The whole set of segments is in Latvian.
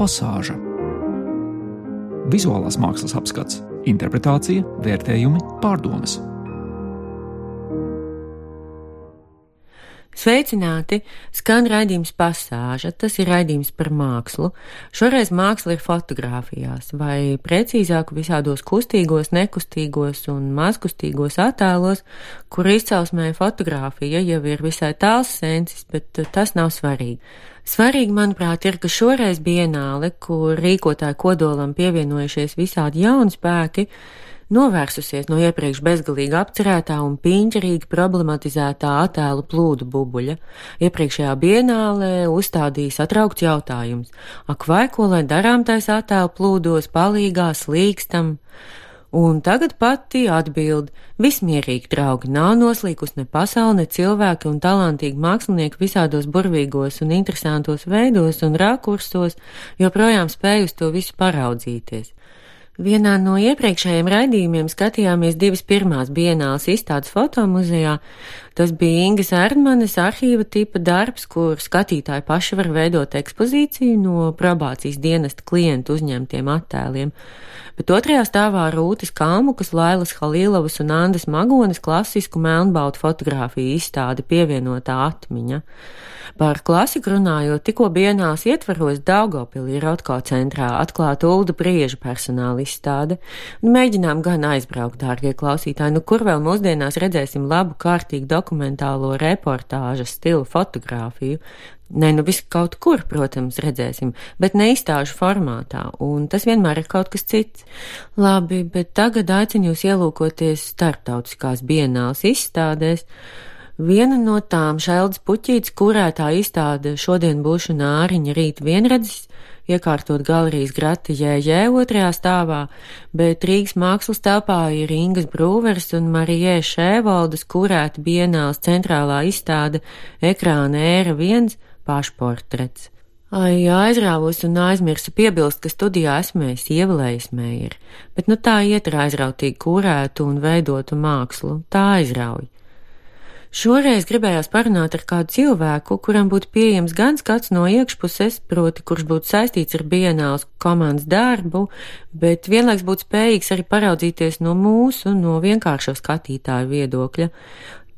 pasāža. Vizuālās mākslas apskats, interpretācija, vērtējumi, pārdomas. Sveicināti! Skan raidījums pasāža, tas ir raidījums par mākslu. Šoreiz māksla ir fotografijās, vai precīzāk visādos kustīgos, nekustīgos un mazkustīgos attēlos, kur izcelsmē fotografija jau ir visai tāls sensis, bet tas nav svarīgi. Svarīgi, manuprāt, ir, ka šoreiz bienāle, kur rīkotāju kodolam pievienojušies visādi jauni spēki, novērsusies no iepriekš bezgalīgi apcerētā un piņķerīgi problematizētā attēlu plūdu bubuļa. Iepriekšējā bienālē uzstādīja satraukts jautājums - ak vai ko lai darām tais attēlu plūdos, palīgā, slīkstam? Un tagad pati atbild - vismierīgi, draugi, nav noslīkus ne pasaule, ne cilvēki un talantīgi mākslinieki visādos burvīgos un interesantos veidos un rakursos, joprojām spēj uz to visu paraudzīties. Vienā no iepriekšējiem raidījumiem skatījāmies divas pirmās bienāls izstādes fotomuzejā. Tas bija Ingas Erdmanes arhīva tipa darbs, kur skatītāji paši var veidot ekspozīciju no probācijas dienesta klientu uzņemtiem attēliem. Bet otrajā stāvā Rūtas Kāmukas, Lailas Halīlavas un Andas Magonas klasisku melnbaltu fotografiju izstāde pievienotā atmiņa. Par klasiku runājot, tikko bienās ietvaros Daugopilī Rotko centrā atklāta Ulda Prieža personāla izstāde. Mēģinām gan aizbraukt, dārgie klausītāji, nu kur vēl mūsdienās redzēsim labu, kārtīgu dokumentālo reportāža stilu fotografiju. Nē, nu viss kaut kur, protams, redzēsim, bet neizstāžu formātā, un tas vienmēr ir kaut kas cits. Labi, bet tagad aicinu jūs ielūkoties starptautiskās bienāls izstādēs. Viena no tām šeldas puķītes kurētā izstāde šodien būšu nāriņa rīt vienredzis, iekārtot galerijas grati jējē otrajā stāvā, bet Rīgas mākslas telpā ir Ingas Brūvers un Marijē Šēvaldas kurēta bienāls centrālā izstāde ekrāna ēra viens pašportrets. Ai, aizrāvos un aizmirsu piebilst, ka studijā esmu es ievēlējis mēri, bet nu tā iet ar aizrautīgi kurētu un veidotu mākslu, tā aizrauj. Šoreiz gribējās parunāt ar kādu cilvēku, kuram būtu pieejams gan skats no iekšpuses, proti, kurš būtu saistīts ar bienāls komandas darbu, bet vienlaiks būtu spējīgs arī paraudzīties no mūsu, no vienkāršo skatītāju viedokļa.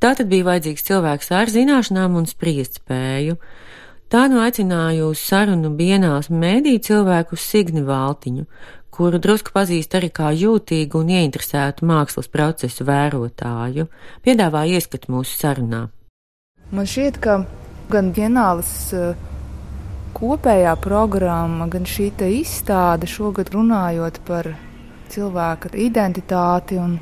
Tā tad bija vajadzīgs cilvēks ar zināšanām un spriest spēju. Tā nu aicināju uz sarunu bienāls mēdī cilvēku Signi Valtiņu, kuru drusku pazīst arī kā jūtīgu un ieinteresētu mākslas procesu vērotāju, piedāvā ieskatu mūsu sarunā. Man šķiet, ka gan ģenālis eh, kopējā programma, gan šī izstāde šogad runājot par cilvēka identitāti un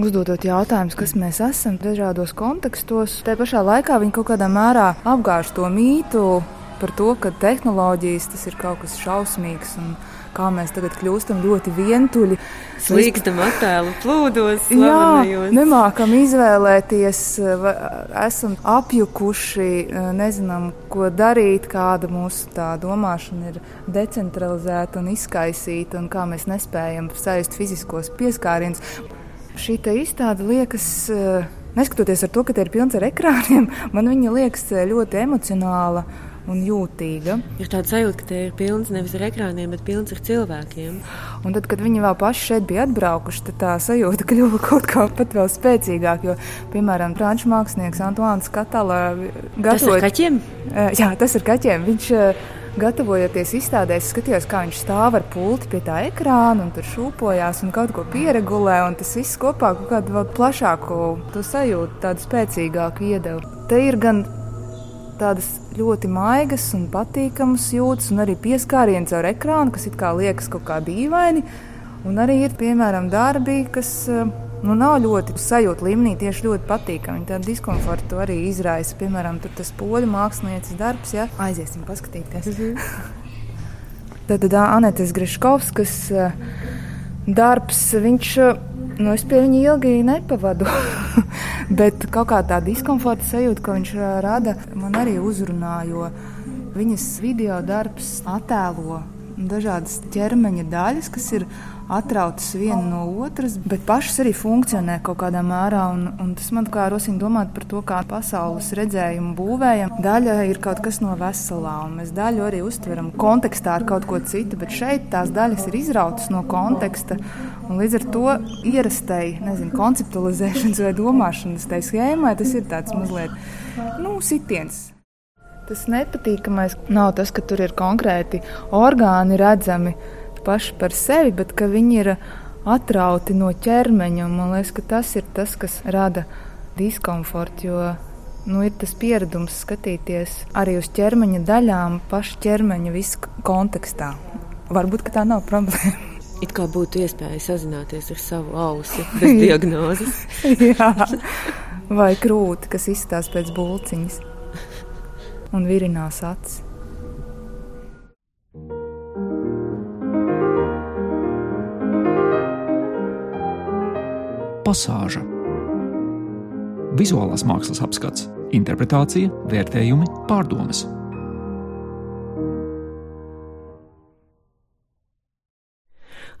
uzdodot jautājumus, kas mēs esam dažādos kontekstos. Tā pašā laikā viņi kaut kādā mērā apgāž to mītu par to, ka tehnoloģijas tas ir kaut kas šausmīgs un kā mēs tagad kļūstam ļoti vientuļi. Slīkstam attēlu plūdos, slavenajos. Jā, nemākam izvēlēties, esam apjukuši, nezinām, ko darīt, kāda mūsu tā domāšana ir decentralizēta un izkaisīta, un kā mēs nespējam sajust fiziskos pieskārienus. Šī izstāde liekas, neskatoties ar to, ka tie ir pilns ar ekrāniem, man viņa liekas ļoti emocionāla un jūtīga. Ir tāds sajūta, ka tie ir pilns nevis ar ekrāniem, bet pilns ar cilvēkiem. Un tad, kad viņi vēl paši šeit bija atbraukuši, tad tā sajūta kļuva kaut kā pat vēl spēcīgāka. Jo, piemēram, franču mākslinieks Antoāns Katalā gatavoja. Tas ir kaķiem? Jā, tas ir kaķiem. Viņš, Gatavojoties izstādēs, skatījos, kā viņš stāv ar pulti pie tā ekrāna un tur šūpojās un kaut ko pieregulē. Tas viss kopā kaut kādu plašāku sajūtu, tādu spēcīgāku iedevu. Te ir gan tādas ļoti maigas un patīkamas jūtas, un arī pieskāriens ar ekrānu, kas it kā liekas kaut kā dīvaini. Un arī ir, piemēram, darbi, kas eh, nu, nav ļoti sajūta līmenī, tieši ļoti patīkami. Tādu diskomfortu arī izraisa. Piemēram, tas poļu mākslinieces darbs, ja aiziesim paskatīties. Mhm. Tad, tad Anetes Greškovskas eh, darbs, viņš Nu, es pie viņa ilgi nepavadu, bet kaut kā tā diskomforta sajūta, ko viņš rada, man arī uzrunā, jo viņas video darbs attēlo dažādas ķermeņa daļas, kas ir atrautas viena no otras, bet pašas arī funkcionē kaut kādā mērā. Un, un tas man kā rosina domāt par to, kā pasaules redzējumu būvējam. Daļa ir kaut kas no veselā, un mēs daļu arī uztveram kontekstā ar kaut ko citu, bet šeit tās daļas ir izrautas no konteksta. Līdz ar to ierastai nezinu, konceptualizēšanas vai domāšanas tai schēmai tas ir tāds mazliet nu, sitiens. Tas nepatīkamais nav tas, ka tur ir konkrēti orgāni redzami, paši par sevi, bet ka viņi ir atrauti no ķermeņa. Man liekas, ka tas ir tas, kas rada diskomfortu. Jo nu, ir tas pieredums skatīties arī uz ķermeņa daļām, paša ķermeņa visā kontekstā. Varbūt tā nav problēma. It kā būtu iespēja sazināties ar savu ausi bez diagnozes. Jā, vai krūti, kas izstāsta pēc būciņas un virinās acis. pasāža. Vizuālās mākslas apskats, interpretācija, vērtējumi, pārdomas.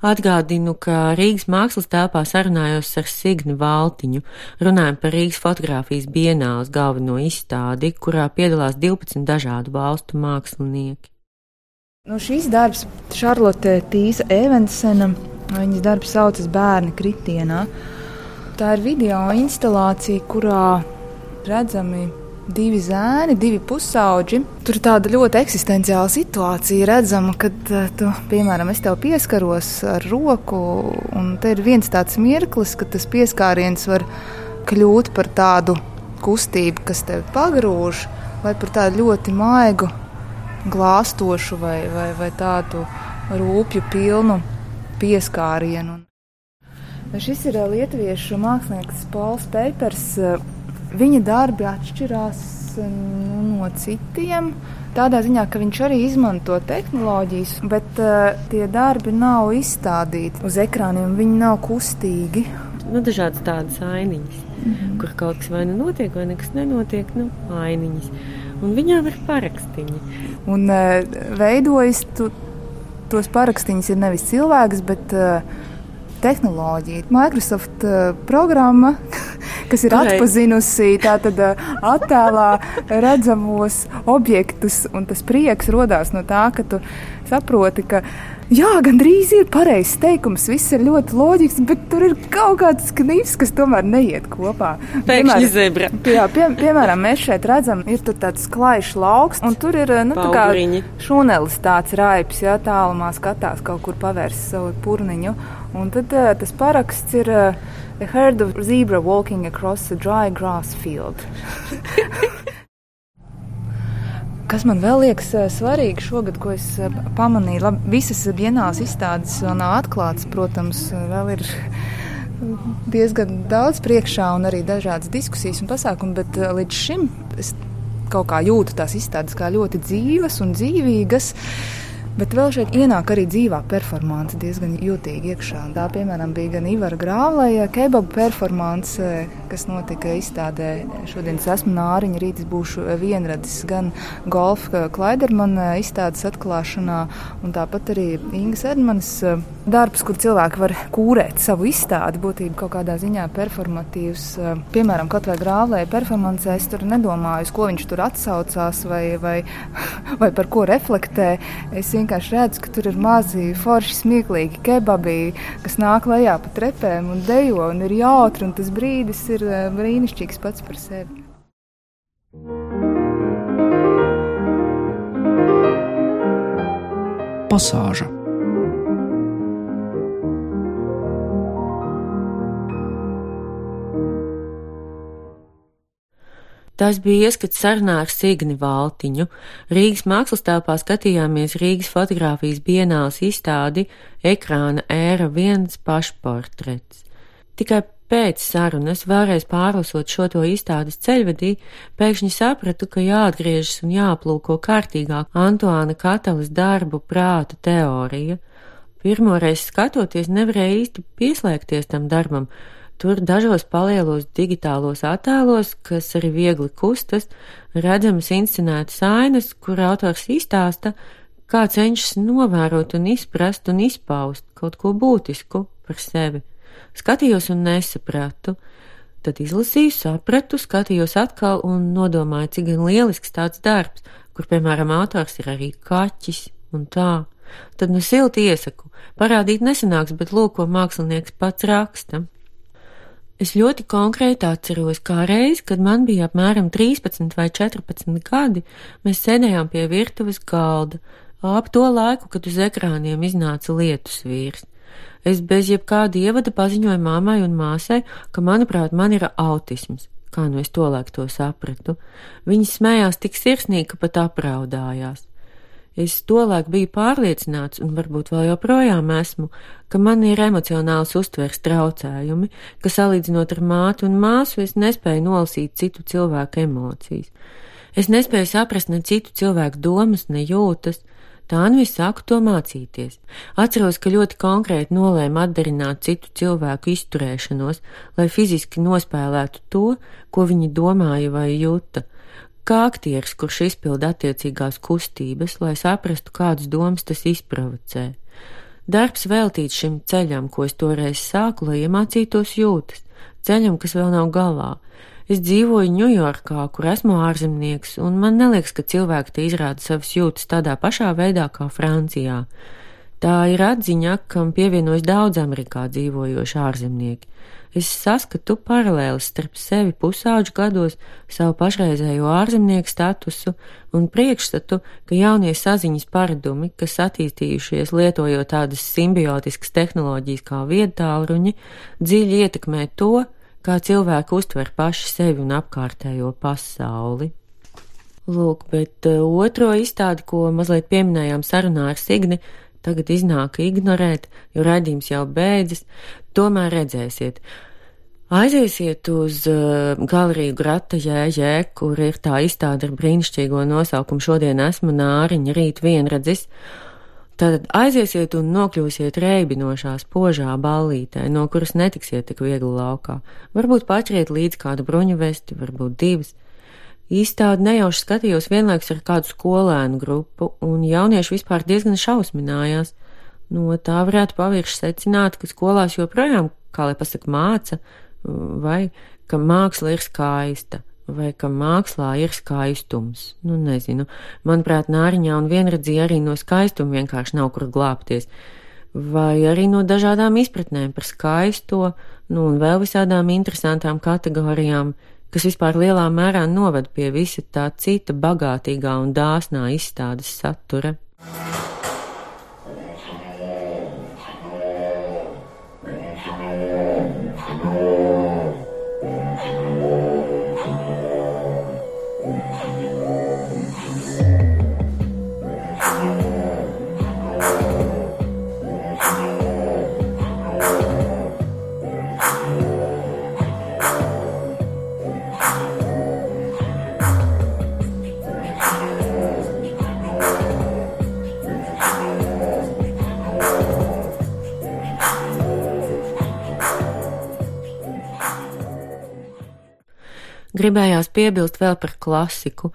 Atgādinu, ka Rīgas mākslas telpā sarunājos ar Signi Valtiņu, runājam par Rīgas fotografijas bienāles galveno izstādi, kurā piedalās 12 dažādu valstu mākslinieki. Nu, šīs darbs Šarlote Tīsa Evensena, viņas darbs saucas Bērni kritienā. Tā ir video instalācija, kurā redzami divi zēni, divi pusauģi. Tur ir tāda ļoti eksistenciāla situācija. Redzama, kad eh, tu, piemēram, es tev pieskaros ar roku, un te ir viens tāds mirklis, kad tas pieskāriens var kļūt par tādu kustību, kas tevi pagrūž, vai par tādu ļoti maigu, glāstošu vai, vai, vai tādu rūpju pilnu pieskārienu. Šis ir lietuviešu mākslinieks Pols Peipers. Viņa darbi atšķirās nu, no citiem. Tādā ziņā, ka viņš arī izmanto tehnoloģijas, bet uh, tie darbi nav izstādīti uz ekrāniem, viņi nav kustīgi. Nu, dažādas tādas ainiņas, mm -hmm. kur kaut kas vai nu notiek, vai nekas nenotiek, nu, ainiņas. Un viņām ir parakstiņi. Un uh, veidojas tu, tos parakstiņus ir nevis cilvēks, bet uh, tehnoloģija. Microsoft uh, programma, kas ir Kurai? atpazinusi tātad attēlā redzamos objektus, un tas prieks rodās no tā, ka tu saproti, ka Jā, gandrīz ir pareizs teikums, viss ir ļoti loģisks, bet tur ir kaut kāds knīps, kas tomēr neiet kopā. Pēkšņi zebra. Jā, pie, piemēram, mēs šeit redzam, ir tāds klājš lauks, un tur ir, nu, tā kā šunelis tāds raips, jā, tālumā skatās kaut kur pavērs savu purniņu. Un tad tas paraksts ir A herd of zebra walking across a dry grass field. Kas man vēl liekas svarīgi šogad, ko es pamanīju, labi, visas dienās izstādes vēl nav atklātas, protams, vēl ir diezgan daudz priekšā un arī dažādas diskusijas un pasākumi, bet līdz šim es kaut kā jūtu tās izstādes kā ļoti dzīves un dzīvīgas. Bet vēl šeit ienāk arī dzīvā performance diezgan jūtīgi iekšā. Tā, piemēram, bija gan Ivara Grāvlēja kebabu performance, kas notika izstādē. Šodien es esmu Nāriņa, rītis būšu vienradis gan golfa Klaidermana izstādes atklāšanā, un tāpat arī Ingas Edmanas darbs, kur cilvēki var kūrēt savu izstādi, būtībā kaut kādā ziņā performatīvs. Piemēram, kaut vai Grāvlēja performancē, es tur nedomāju, uz ko viņš tur atsaucās vai, vai, vai par ko reflektē. Es vienkārši redzu, ka tur ir mazi, forši, smieklīgi kebabi, kas nāk lejā pa trepēm un dejo, un ir jautri, un tas brīdis ir eh, brīnišķīgs pats par sevi. Pasāža Tas bija ieskats sarunā ar Signi Valtiņu. Rīgas mākslas telpā skatījāmies Rīgas fotografijas bienāls izstādi ekrāna ēra viens pašportrets. Tikai pēc sarunas, vēlreiz pārlasot šo to izstādes ceļvedī, pēkšņi sapratu, ka jāatgriežas un jāplūko kārtīgāk Antoāna Katalas darbu prāta teorija. Pirmoreiz skatoties, nevarēja īsti pieslēgties tam darbam, Tur dažos palielos digitālos attēlos, kas arī viegli kustas, redzamas inscenētas ainas, kur autors izstāsta, kā cenšas novērot un izprast un izpaust kaut ko būtisku par sevi. Skatījos un nesapratu, tad izlasīju, sapratu, skatījos atkal un nodomāju, cik gan lielisks tāds darbs, kur, piemēram, autors ir arī kaķis un tā. Tad nu silti iesaku, parādīt nesanāks, bet lūk, ko mākslinieks pats raksta. Es ļoti konkrēti atceros, kā reiz, kad man bija apmēram 13 vai 14 gadi, mēs sēdējām pie virtuves galda, ap to laiku, kad uz ekrāniem iznāca lietus vīrs. Es bez jebkāda ievada paziņoju mammai un māsai, ka, manuprāt, man ir autisms. Kā nu es tolaik to sapratu? Viņas smējās tik sirsnīgi, ka pat apraudājās. Es tolaik biju pārliecināts, un varbūt vēl joprojām esmu, ka man ir emocionāls uztvers traucējumi, ka salīdzinot ar mātu un māsu es nespēju nolasīt citu cilvēku emocijas. Es nespēju saprast ne citu cilvēku domas, ne jūtas, tā es sāku to mācīties. Atceros, ka ļoti konkrēti nolēmu atdarināt citu cilvēku izturēšanos, lai fiziski nospēlētu to, ko viņi domāja vai jūta kā aktieris, kurš izpilda attiecīgās kustības, lai saprastu, kādas domas tas izprovocē. Darbs veltīts šim ceļam, ko es toreiz sāku, lai iemācītos jūtas, ceļam, kas vēl nav galā. Es dzīvoju Ņujorkā, kur esmu ārzemnieks, un man neliekas, ka cilvēki te izrāda savas jūtas tādā pašā veidā kā Francijā. Tā ir atziņa, kam pievienojas daudz Amerikā dzīvojoši ārzemnieki es saskatu paralēlis starp sevi pusauģu gados, savu pašreizējo ārzemnieku statusu un priekšstatu, ka jaunie saziņas paradumi, kas attīstījušies lietojot tādas simbiotiskas tehnoloģijas kā viedtālruņi, dziļi ietekmē to, kā cilvēki uztver paši sevi un apkārtējo pasauli. Lūk, bet uh, otro izstādi, ko mazliet pieminējām sarunā ar Signi, tagad iznāk ignorēt, jo raidījums jau beidzas, tomēr redzēsiet. Aiziesiet uz uh, galeriju Grata Jējē, kur ir tā izstāde ar brīnišķīgo nosaukumu Šodien esmu nāriņa, rīt vienredzis. Tad aiziesiet un nokļūsiet reibinošā spožā ballītē, no kuras netiksiet tik viegli laukā. Varbūt paķeriet līdz kādu bruņu vesti, varbūt divas. Īstādi nejauši skatījos vienlaikus ar kādu skolēnu grupu, un jaunieši vispār diezgan šausminājās. No tā varētu pavirši secināt, ka skolās joprojām, kā lai pasaka, māca, vai ka māksla ir skaista, vai ka mākslā ir skaistums. Nu, nezinu. Manuprāt, nāriņā un vienredzīja arī no skaistuma vienkārši nav kur glābties. Vai arī no dažādām izpratnēm par skaisto, nu un vēl visādām interesantām kategorijām, kas vispār lielā mērā noved pie visa tā cita bagātīgā un dāsnā izstādes satura. Gribējās piebilst vēl par klasiku,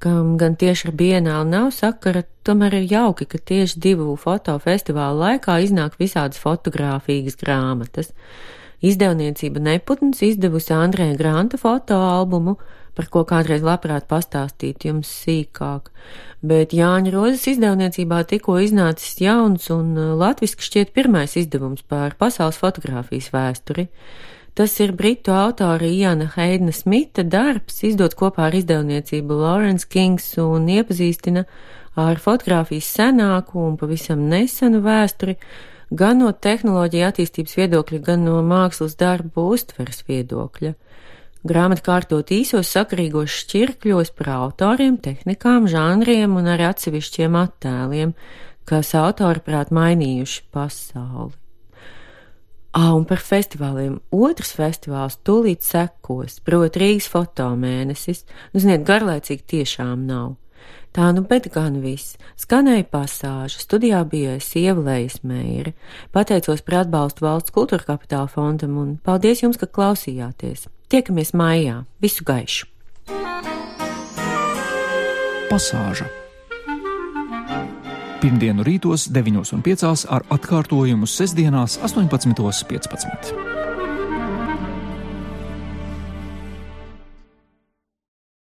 kam gan tieši ar bienāli nav sakara, tomēr ir jauki, ka tieši divu fotofestivālu laikā iznāk visādas fotografīgas grāmatas. Izdevniecība Neputns izdevusi Andrēja Granta fotoalbumu, par ko kādreiz labprāt pastāstīt jums sīkāk, bet Jāņa Rozes izdevniecībā tikko iznācis jauns un latviski šķiet pirmais izdevums par pasaules fotografijas vēsturi. Tas ir britu autora Iana Heidna Smita darbs, izdot kopā ar izdevniecību Lawrence Kings un iepazīstina ar fotografijas senāku un pavisam nesenu vēsturi, gan no tehnoloģija attīstības viedokļa, gan no mākslas darbu uztveres viedokļa. Grāmata kārtot īsos sakarīgos šķirkļos par autoriem, tehnikām, žanriem un arī atsevišķiem attēliem, kas autori prāt mainījuši pasauli. Ah, un par festivāliem. Otrs festivāls tūlīt sekos, proti Rīgas fotomēnesis. Nu, ziniet, garlaicīgi tiešām nav. Tā nu, bet gan viss. Skanēja pasāža, studijā bija sieva Lejas Meire. Pateicos par atbalstu valsts kultūra kapitāla fondam un paldies jums, ka klausījāties. Tiekamies maijā. Visu gaišu! Pasāža Pirmdienu rītos 9.5 ar atkārtojumu sestdienās 18.15.